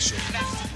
show.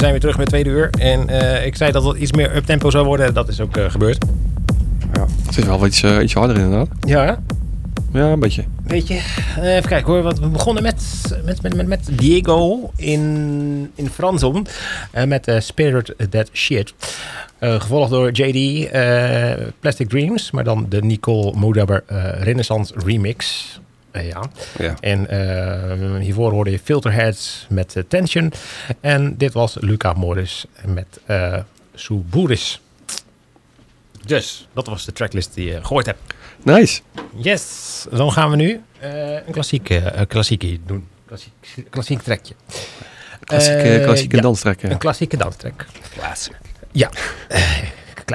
We zijn weer terug met tweede uur. En eh, ik zei dat het iets meer uptempo zou worden. Dat is ook eh, gebeurd. Het is wel iets, eh, iets harder inderdaad. Ja, hè? Ja, een beetje. Weet je, eh, even kijken hoor. We begonnen met, met, met, met, met Diego in, in Fransom. eh, met Spirit That Shit. Eh, gevolgd door JD eh, Plastic Dreams. Maar dan de Nicole Modabber eh, Renaissance Remix. Eh, ja. Ja. En eh, hiervoor hoorde je Filterheads met eh, Tension. En dit was Luca Morris met uh, Suburis. Dus, dat was de tracklist die je gehoord hebt. Nice. Yes, dan gaan we nu een klassieke, klassieke doen. Klassiek, klassiek trekje. Klassieke, klassieke ja, danstrek. Een klassieke danstrek. Classic. Ja,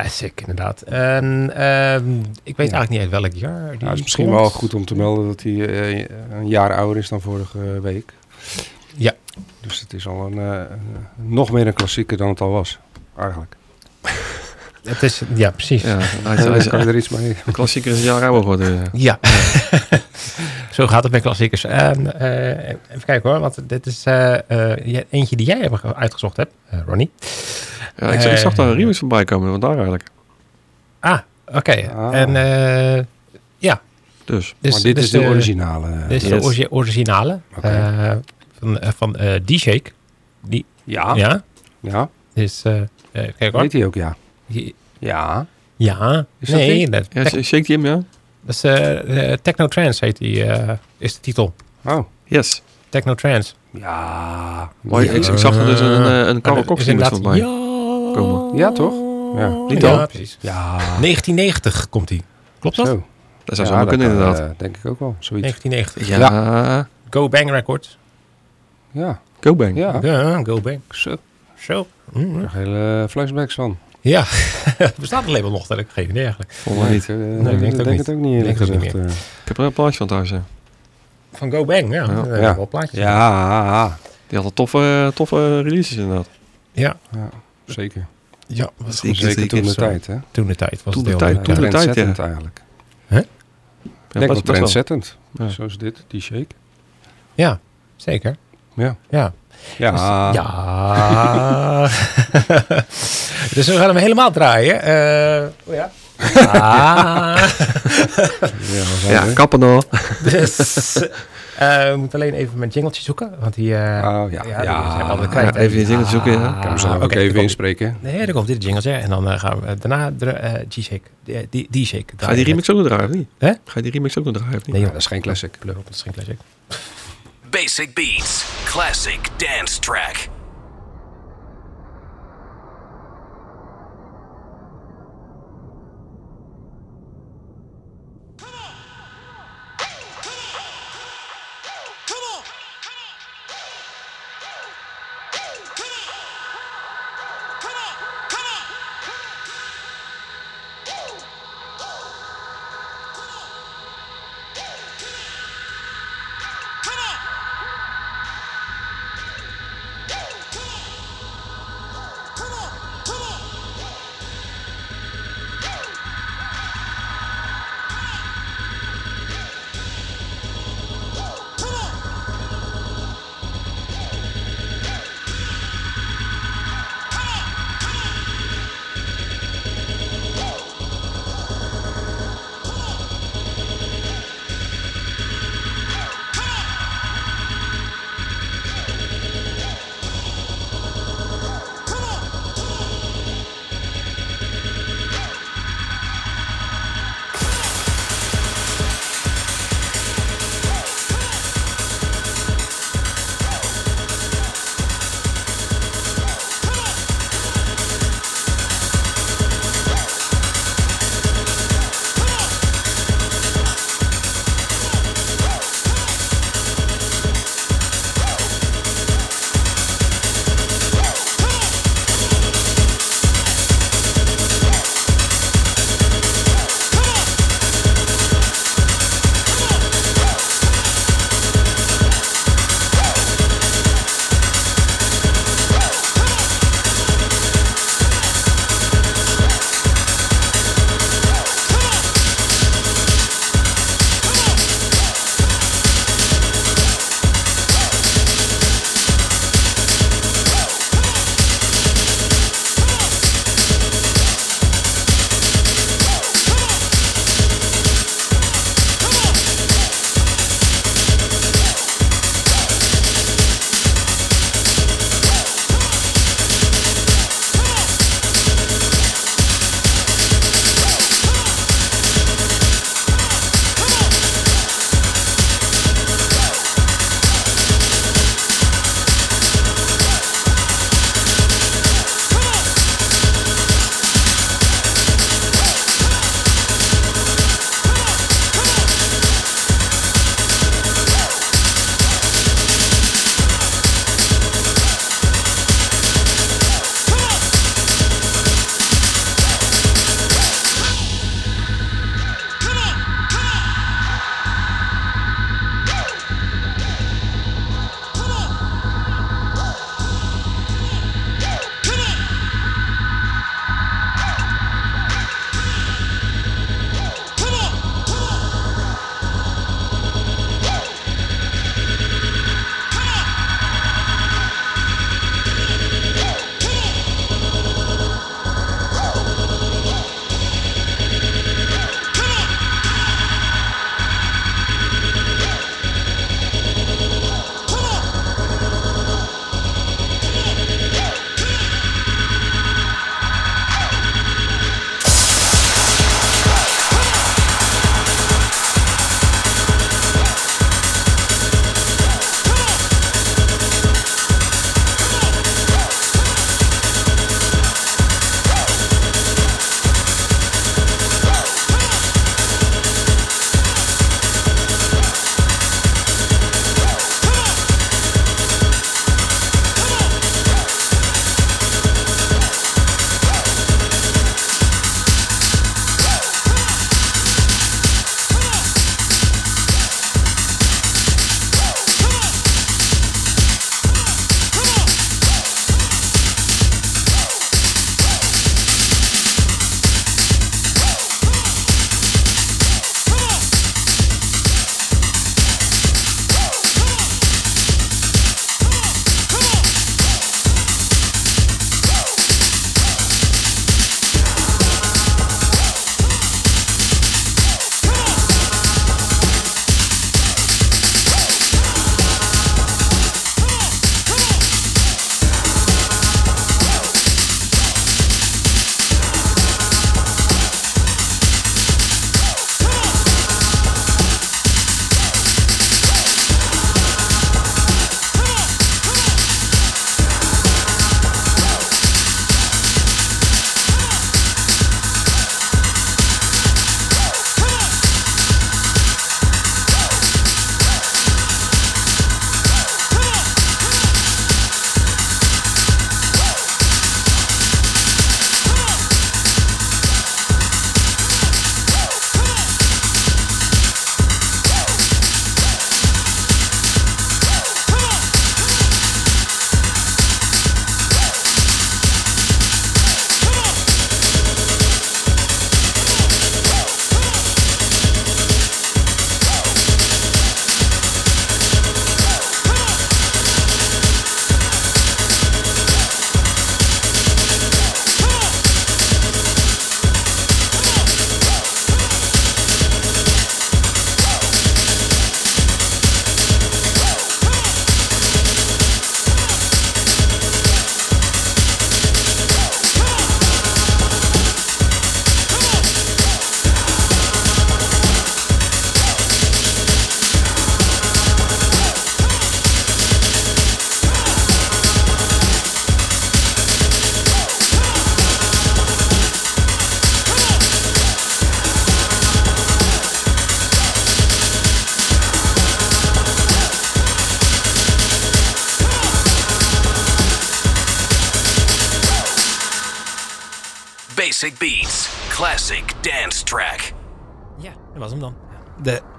classic inderdaad. En, ehm, ik weet eigenlijk niet uit welk jaar die Nou, het is misschien komt. wel goed om te melden dat hij eh, een jaar ouder is dan vorige week. Ja. Dus het is al een, eh, nog meer een klassieker dan het al was, eigenlijk. Het is, ja, precies. Ja, hij hij kan je er iets mee? een klassieker is een jaar ouder geworden. ja. Zo gaat het met klassiekers. En, eh, even kijken hoor, want dit is eh, eh, je- eentje die jij hebt ge- uitgezocht hebt, Ronnie. Ja, ik, zag- ik zag daar een Eh, remix voorbij komen, want daar eigenlijk. Ah, oké. Ah. En eh, ja, Dus, dus, maar dit dus is de, originale. Dit is Yes. de origi- originale eh, van, eh, van eh, D-Shake. Die, ja, ja. ja. ja. Dus, eh, eh, kijk hoor. Weet hij ook, ja. Ja. Ja, Is nee, dat, ja, shake die hem, ja? dat is eh, eh, Techno Trance heet die, eh, is de titel. Oh. Yes. Techno Trance. Ja. Maar ik, ik zag er dus een, eh, een Carl Cox. Ja, komen. Ja, toch? Ja. Niet ja, al? precies. Ja. 1990 komt die. Klopt dat? Zo. Dat zou ja, zo kunnen, kan, inderdaad. eh, denk ik ook wel. Zoiets. 1990. ja. Go Bang Records. Ja. Go Bang. Ja. Ja, Go Bang. Zo. Zo. Mm, Ik krijg hele flashbacks van. Ja, bestaat het label nog? Dat heb ik geen idee eigenlijk. Volgens mij niet. Ik, eh, Nee, ik denk het ook denk niet. het ook niet eerlijk Denk het ook niet eh. Ik heb er een plaatje van thuis. ja. Van Go Bang, ja. Ja. Ja. we wel plaatjes. Ja, Die had een toffe, toffe releases inderdaad. Ja. ja, zeker. Ja, was Zeker, Zeker zeker. toen de tijd, hè? toen de tijd was Toen het de heel tijd, toen Ja. de tijd, Trendzettend ja. eigenlijk. Ja, Ik denk best- wel trendzettend. Ja. Zoals dit, die shake. Ja, zeker. Ja. Ja. Ja. Dus- ja. dus we gaan hem helemaal draaien. Eh, oh ja. Ah. Ja, kappen nog. dus eh, we moeten alleen even mijn jingletje zoeken. Want die... eh, Oh, ja. die Ja. zijn we kwijt. even je jingletje zoeken, ja. Ik kan zo Ah, ook oké, even inspreken. Nee, dan komt dit jingletje. En dan eh, gaan we daarna eh, G-Shake. Die- die- D-Shake. Ga je die remix ook nog draaien, of niet? Hè? Ga je die remix ook nog draaien, of niet? Nee, joh. dat is geen classic. Pleur op, dat is geen classic. Basic Beats. Classic dance track.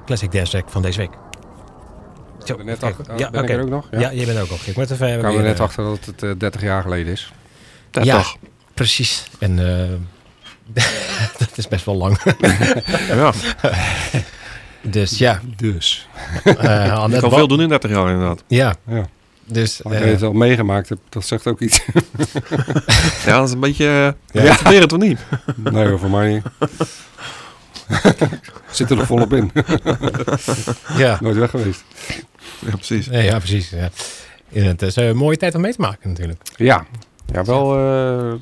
Classic Dance Track van deze week. Zo, er net kijk. achter- oh, ja, ben ik oké. er ook nog? Ja. Ja. jij bent ook nog. Ik moet even Ik kwam er net eh, achter dat het eh, 30 jaar geleden is. Ja, Ja. toch. Precies. En eh, dat is best wel lang. Ja, dus ja, Dus. eh je Annette kan veel doen in 30 jaar inderdaad. Ja, Ja. dus Dat ik eh, het al meegemaakt heb, dat zegt ook iets. Ja, dat is een beetje... Ja. Ja. Proberen toch niet? nee, voor mij niet. Zit er nog volop in. ja. Nooit weg geweest. Ja, precies. Nee, ja, precies. Ja. En Het is een mooie tijd om mee te maken natuurlijk. Ja, ja wel, eh, eh,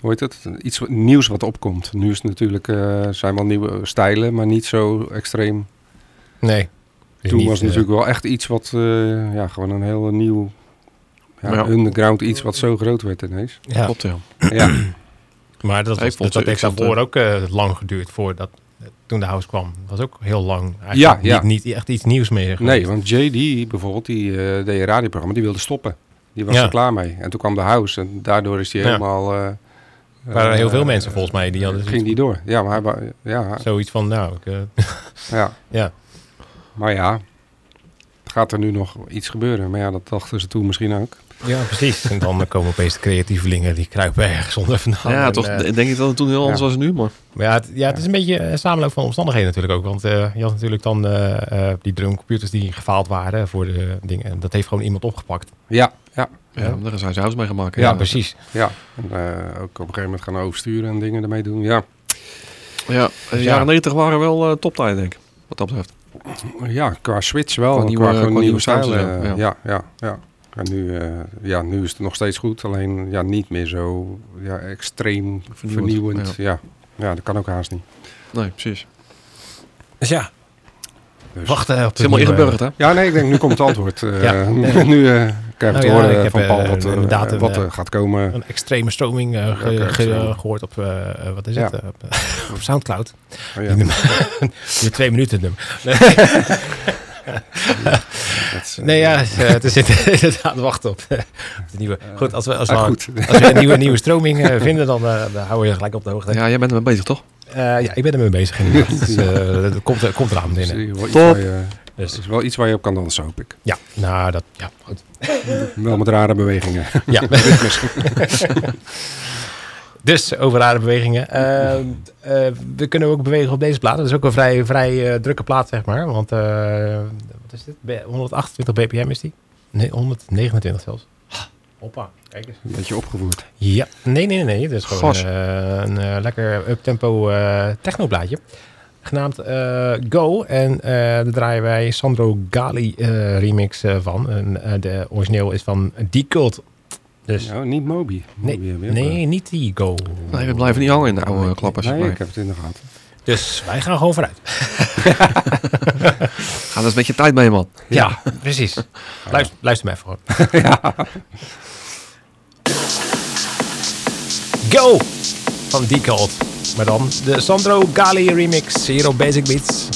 hoe heet het? Iets nieuws wat opkomt. Nu is het natuurlijk, eh, zijn wel nieuwe stijlen, maar niet zo extreem. Nee. Dus Toen niet, was het eh, natuurlijk wel echt iets wat, eh, ja, gewoon een heel nieuw, ja, Ja. underground iets wat zo groot werd ineens. ja. Klopt, ja. Ja, Maar dat, Ik was, vond dat heeft daarvoor ook eh, lang geduurd voordat eh, toen de house kwam. Was ook heel lang. Ja. Niet, niet echt iets nieuws meer. nee, want JD bijvoorbeeld, die eh, deed een radioprogramma, die wilde stoppen. Die was Ja. er klaar mee. En toen kwam de house en daardoor is Ja. helemaal... eh, Er waren heel veel eh, mensen volgens mij die hadden ging die door. Ja, maar hij, ja, zoiets van, nou, ik, eh, ja. ja. Maar ja, gaat er nu nog iets gebeuren? Maar ja, dat dachten ze toen misschien ook. Ja, precies. En dan komen opeens de creatievelingen, die kruipen ergens onder vandaan. ja, En, toch. eh, Ik denk ik dat het toen heel anders ja. was dan nu, maar... Maar ja, het, ja, het is een beetje een samenloop van omstandigheden natuurlijk ook. Want eh, je had natuurlijk dan eh, eh, die drumcomputers die gefaald waren voor de dingen. En dat heeft gewoon iemand opgepakt. Ja, ja, Ja, daar zijn ze huis mee gemaakt. Ja, precies. ja. En, eh, ook op een gegeven moment gaan oversturen en dingen ermee doen. Ja, Ja, de Ja. jaren 90 waren wel eh toptijd, denk ik. Wat dat betreft. ja qua switch wel. Qua en nieuwe- qua, gewoon qua nieuwe nieuwe stijlen. ja. ja, ja, ja. En nu, eh, ja, nu is het nog steeds goed. Alleen ja, niet meer zo ja, extreem Vernieuwend, vernieuwend. Ja. Ja. dat kan ook haast niet. Nee, precies. Dus ja, Dus. wachten op Het is helemaal ingeburgerd, hè? Ja, nee, ik denk nu komt het antwoord. Eh, Ja. nu eh krijg ik Nou te ja, horen ik heb, van Paul eh, wat, eh, een, wat er eh, gaat komen. Een extreme stroming eh, ge- gehoord op, eh, eh, wat is Ja. het? Eh, op, op Soundcloud. Oh, ja. Die twee minuten nummer. Is, eh, Nee, ja, eh, het is inderdaad wachten op, op de nieuwe. Goed, als we, als we, ah, goed. Als we een nieuwe, nieuwe stroming eh, vinden, dan, eh, dan houden we je gelijk op de hoogte. Ja, jij bent ermee bezig, toch? Eh, ja, ik ben ermee bezig. Dus, eh, dat komt, er- komt eraan binnen. Top. Dus, dat is wel iets waar je op kan dansen, hoop ik. ja, nou, dat, ja, goed. Wel met rare bewegingen. Ja. Dus over rare bewegingen. Eh, eh, we kunnen ook bewegen op deze plaat. Dat is ook een vrij, vrij eh, drukke plaat, zeg maar. Want, eh, wat is dit? B- 128 bpm is die? Nee, 129 zelfs. Hoppa, kijk eens. Een beetje opgevoerd. Ja, nee, nee, nee. nee. Het is gewoon eh, een eh, lekker uptempo eh technoblaadje. Genaamd eh, Go. En eh daar draaien wij Sandro Gali eh, remix van. En, eh, de origineel is van Decult. Dus Nou, niet Moby. nee, Moby hebben we nee, niet die Go. Nee, we blijven niet hangen in de oude Nee, klappers. Nee, ik heb het in de gaten. Dus wij gaan gewoon vooruit. Ga er eens met je tijd mee, man. Ja, precies. Luister, luister maar even gewoon. Go! Van Decult. Maar dan de Sandro Gali remix hier op Basic Beats.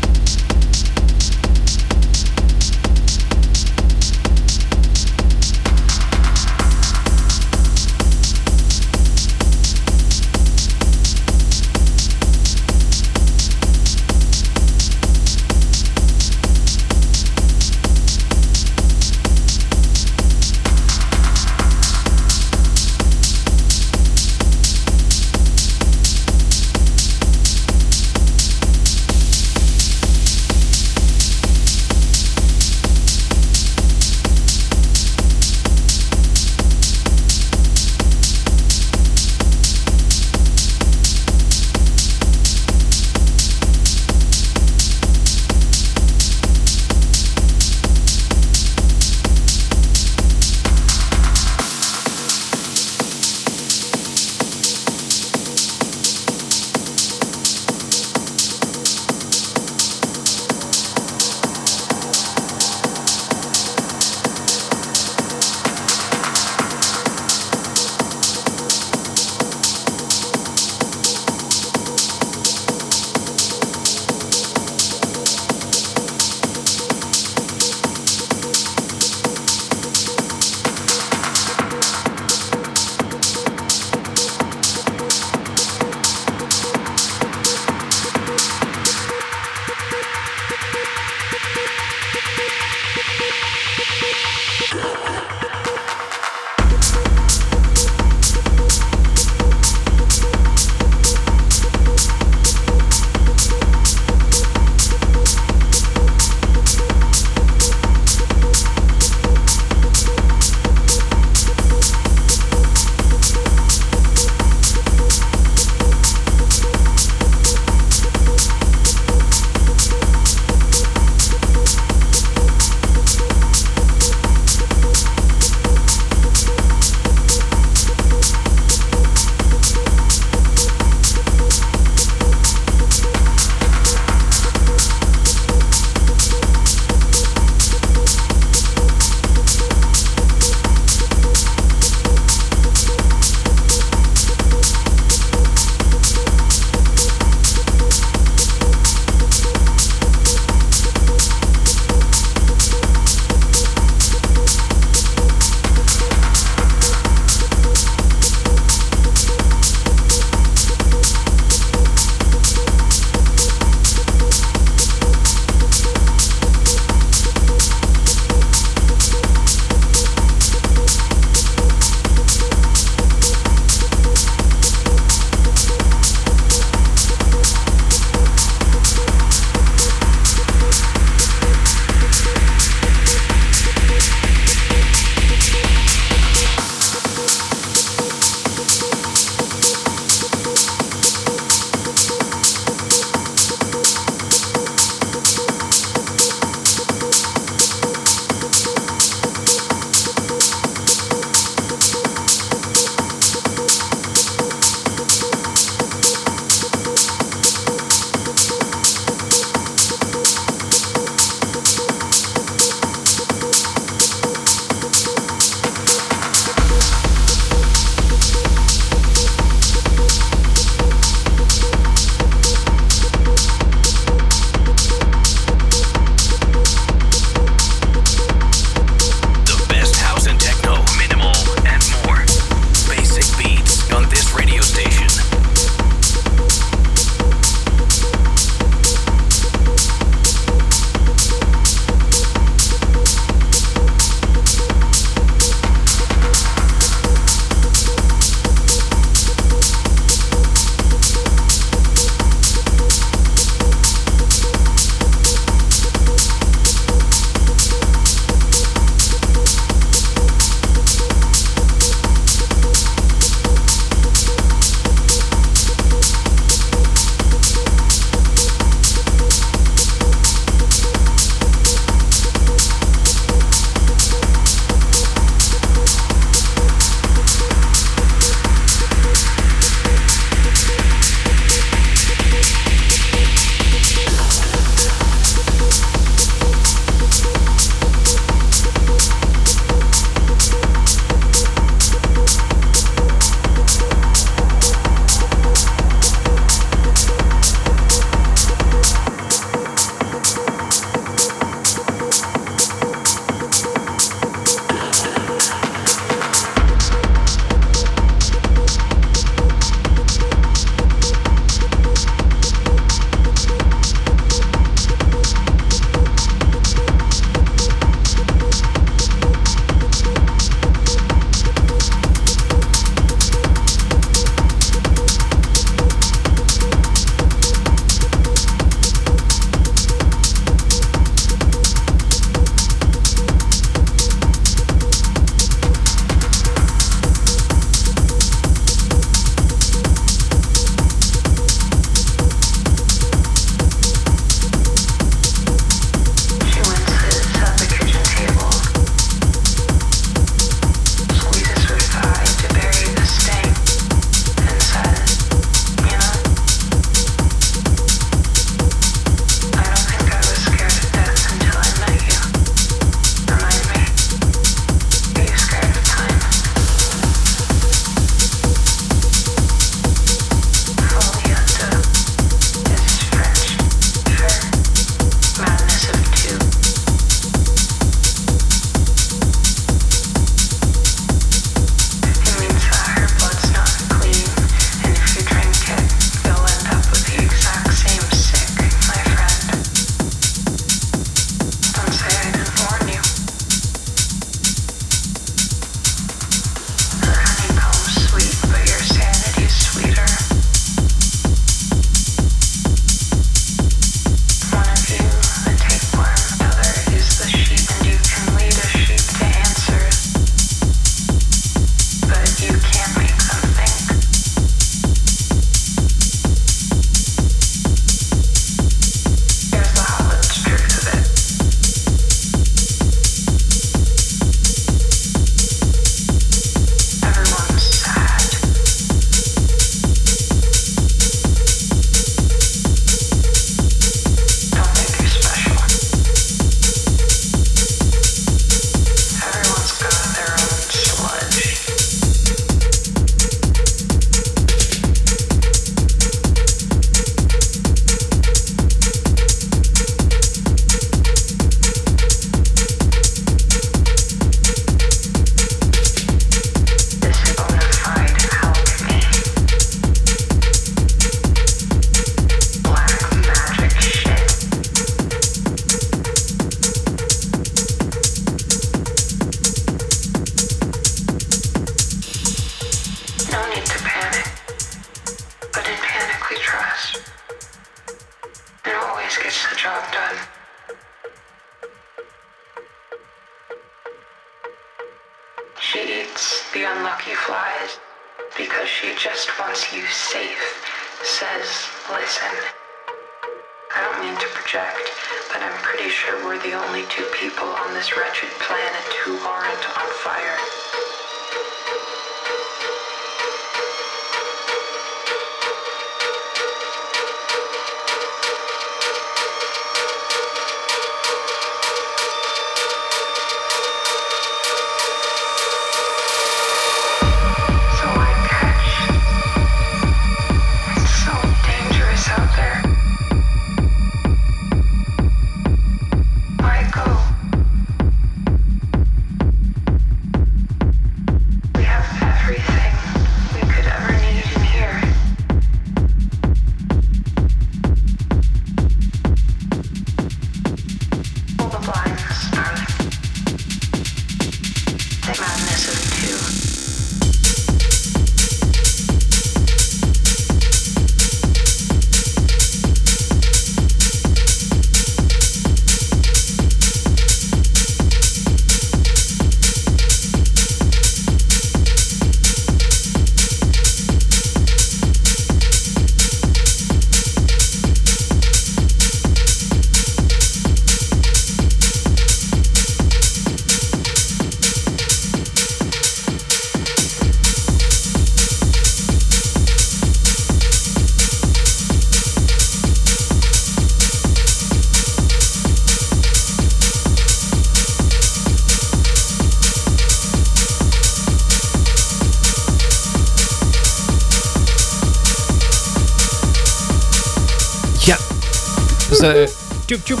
Dus, eh tjoep tjoep.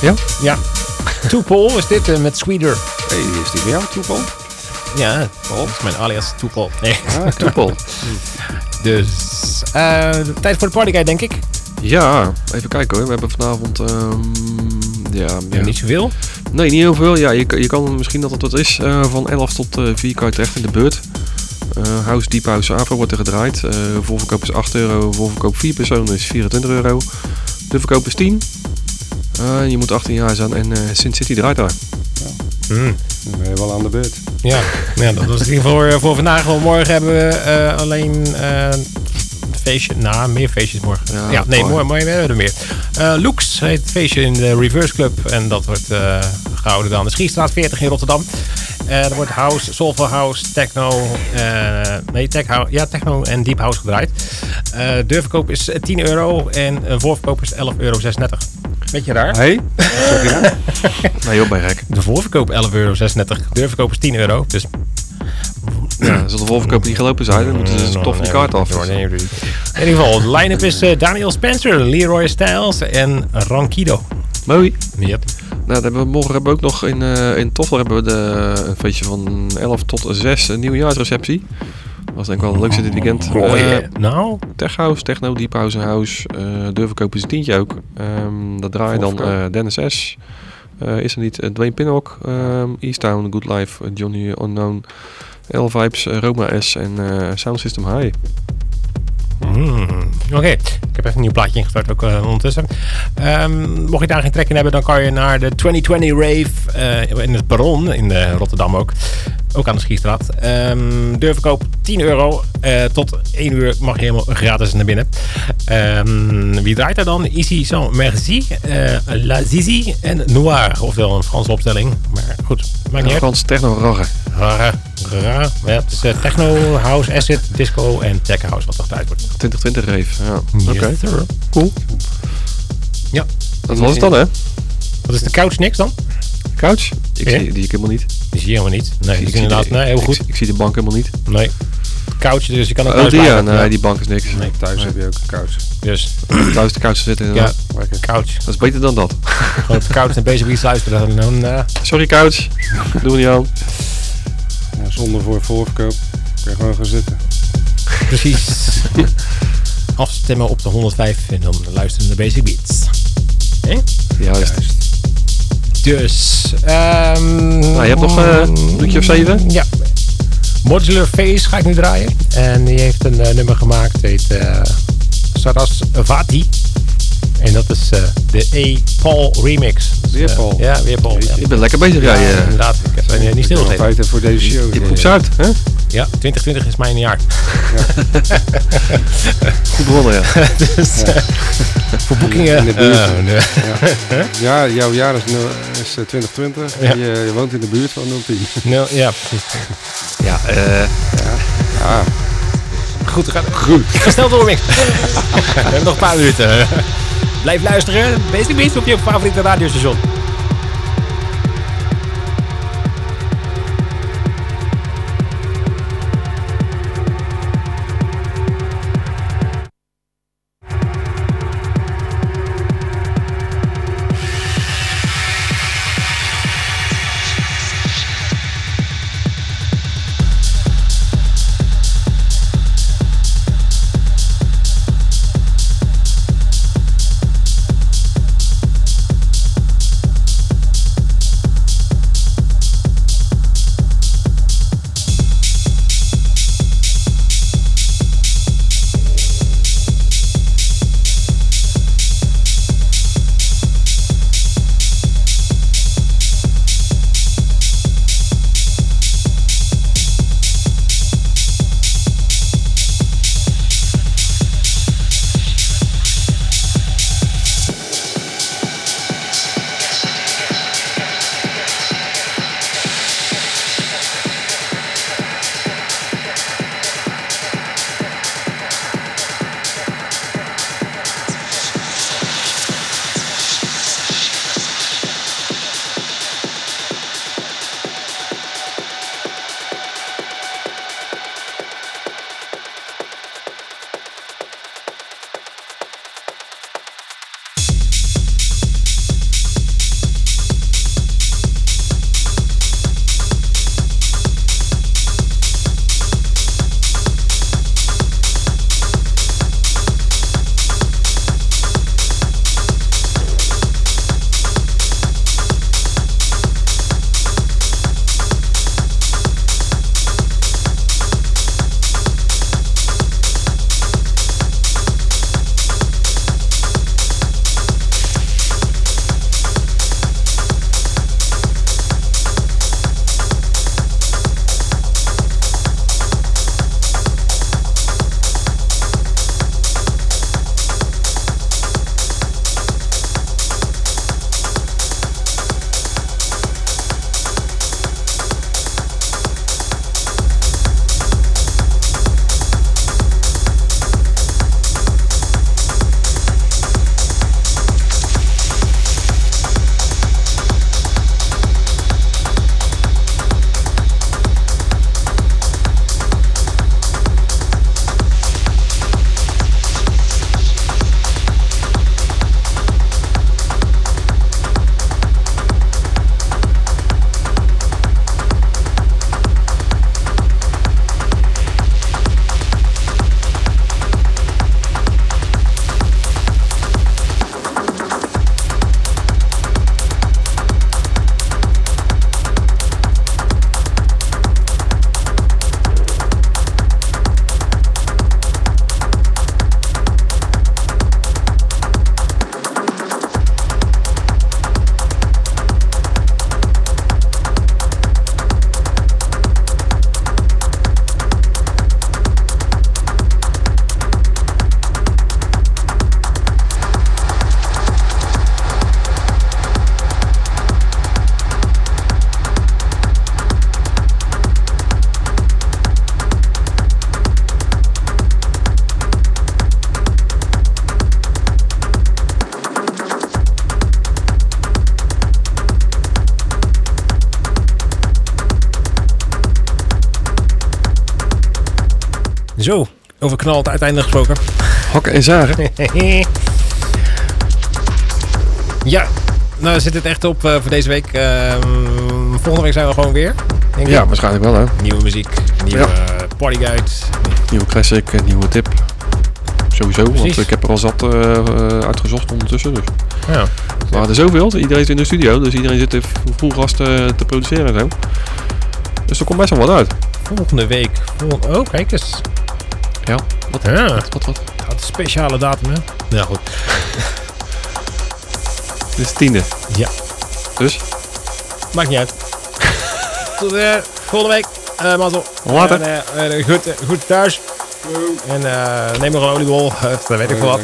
Ja? Ja. Toepol is dit eh, met Sweeter. Hey, is die bij jou, Toepel? Ja, dat is mijn alias Toepol. Nee. Ah, Toepel. Dus, eh, tijd voor de partyguide, denk ik. Ja, even kijken hoor. We hebben vanavond... ehm, ja, ja. Niet zoveel. Nee, niet heel veel. Ja, je, je kan misschien dat het wat is. eh, van 11 tot eh 4 kan je terecht in de beurt. Eh, House Deep House Avro wordt er gedraaid. Eh voorverkoop is 8 euro. Voorverkoop 4 personen is 24 euro. De verkoop is 10. Eh, je moet 18 jaar zijn en eh Sin City draait daar. Hmm. Dan ben je wel aan de beurt. Ja, ja, dat was in ieder geval voor, voor vandaag. Want morgen hebben we eh, alleen eh, een feestje. Nou, meer feestjes morgen. Ja, Ja, nee, mooi. morgen, morgen hebben we er meer. Eh Lux heet het feestje in de Reverse Club. En dat wordt eh, gehouden aan de Schiestraat 40 in Rotterdam. Eh er wordt house, soulful house, techno, eh, nee, tech house, ja, techno en deep house gedraaid. Eh deurverkoop is 10 euro en een voorverkoop is 11,36 euro. Beetje raar. Hey? Je nou? Nee, joh, bij gek. De voorverkoop 11,36 euro, deurverkoop is 10 euro. Dus Ja, als de voorverkoop niet gelopen zijn, dan moeten ze Mm, toch van die kaart af. In ieder geval, de line-up is Daniel Spencer, Leroy Styles en Rankido. Mooi. Yep. Nou, dan hebben we, morgen hebben we ook nog in, eh in Toffler hebben we de, een feestje van 11 tot 6, een nieuwjaarsreceptie. Dat was denk ik wel het leukste dit weekend. Eh, Eh, nou, Tech House, Techno, Deep House en House. eh deurverkoop is een tientje ook. Ehm dat draai je dan eh Dennis S. Eh, is er niet eh, Dwayne Pinnock, ehm Easttown, Good Life, eh, Johnny Unknown, L Vibes, eh, Roma S en eh, Sound System High. hmm, oké. Ik heb even een nieuw plaatje ingestart ook eh, ondertussen. Ehm, mocht je daar geen trek in hebben, dan kan je naar de 2020 Rave eh, in het Perron in eh, Rotterdam ook. Ook aan de Schiestraat. Ehm deurverkoop 10 euro. Eh, tot 1 uur mag je helemaal gratis naar binnen. Ehm, wie draait er dan? Ici Sans Merci, eh, La Zizi en Noir. Oftewel een Franse opstelling. Maar goed, maakt niet uit. Frans Techno Rarre. Rara, rara. Ja, het is eh, techno, house, acid, disco en tech house wat er gedraaid wordt. 2020 Rave. Ja. Oké, Yes, sir. cool. Ja. Dat was het dan hè? Wat is de couch niks dan? Couch? Ik Ja? zie die ik helemaal niet. Die zie je helemaal niet. Nee, Ik zie inderdaad de- nee, heel goed. zie- Ik, zie de bank helemaal niet. Nee. Couch, dus je kan ook Oh, thuis die ja. blijven. Nee, die bank is niks. Nee. Thuis heb je ook een couch. Dus Thuis de couch te zitten. ja, inderdaad. Lekker. couch. Dat is beter dan dat. Gewoon op de couch en bezig iets luisteren. Dan, dan, eh, Sorry couch. Doe niet aan. Ja, zonder voor voorverkoop. Kun je gewoon gaan zitten. precies. Afstemmen op de 105 en dan luisteren naar Basic Beats. Hè? Juist. Dus. ehm Nou, je hebt nog, eh, een minuutje of zeven? Ja. Modular Face ga ik nu draaien. En die heeft een eh, nummer gemaakt. Het heet eh Sarasvati. En dat is eh, de E. Paul remix. Weer eh, Paul. ja, weer Paul. Ja. Je bent lekker bezig, ja. Ja, inderdaad. Ik heb er niet stil feiten voor deze show. je poept uit, hè? Ja, 2020 is mijn jaar. Goed begonnen, ja. dus, eh, voor boekingen... In de buurt. eh, nee. Ja, jouw jaar is, is eh, 2020. Ja. Je, woont in de buurt van 010. Nul- ja, precies. Ja, eh... Ja, Goed, we gaan goed. Snel door, Mick. We hebben nog een paar minuten. Blijf luisteren. Basic Beats op je favoriete radiostation. Over knalend uiteindelijk gesproken. Hakken en zagen. ja, nou zit het echt op eh, voor deze week. Ehm, volgende week zijn we gewoon weer. Denk ik. Ja, waarschijnlijk wel, hè. Nieuwe muziek, nieuwe eh, partyguide. Nieuwe classic, een nieuwe tip. Sowieso, want ik heb er al zat eh, eh, uitgezocht ondertussen. Dus. Ja. Maar er is zoveel. Iedereen is in de studio, dus iedereen zit er vol gas te, te produceren en zo. Dus er komt best wel wat uit. Volgende week. Vol- oh, kijk eens. Ja, wat, Ja, wat, wat, wat? een speciale datum, hè? Ja, goed. Dit is de tiende. Ja. Dus, Maakt niet uit. Tot eh, volgende week. Eh mazzel. Later. En, eh, goed, goed thuis. En eh, neem nog een oliebol. Dat weet ik veel wat.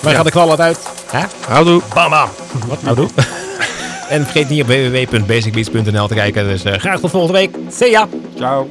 Maar Ja. gaat de knal het uit. Hè? houdoe. Bam bam. Wat nou doe? en vergeet niet op www.basicbeats.nl te kijken. Dus eh, graag tot volgende week. See ya. Ciao.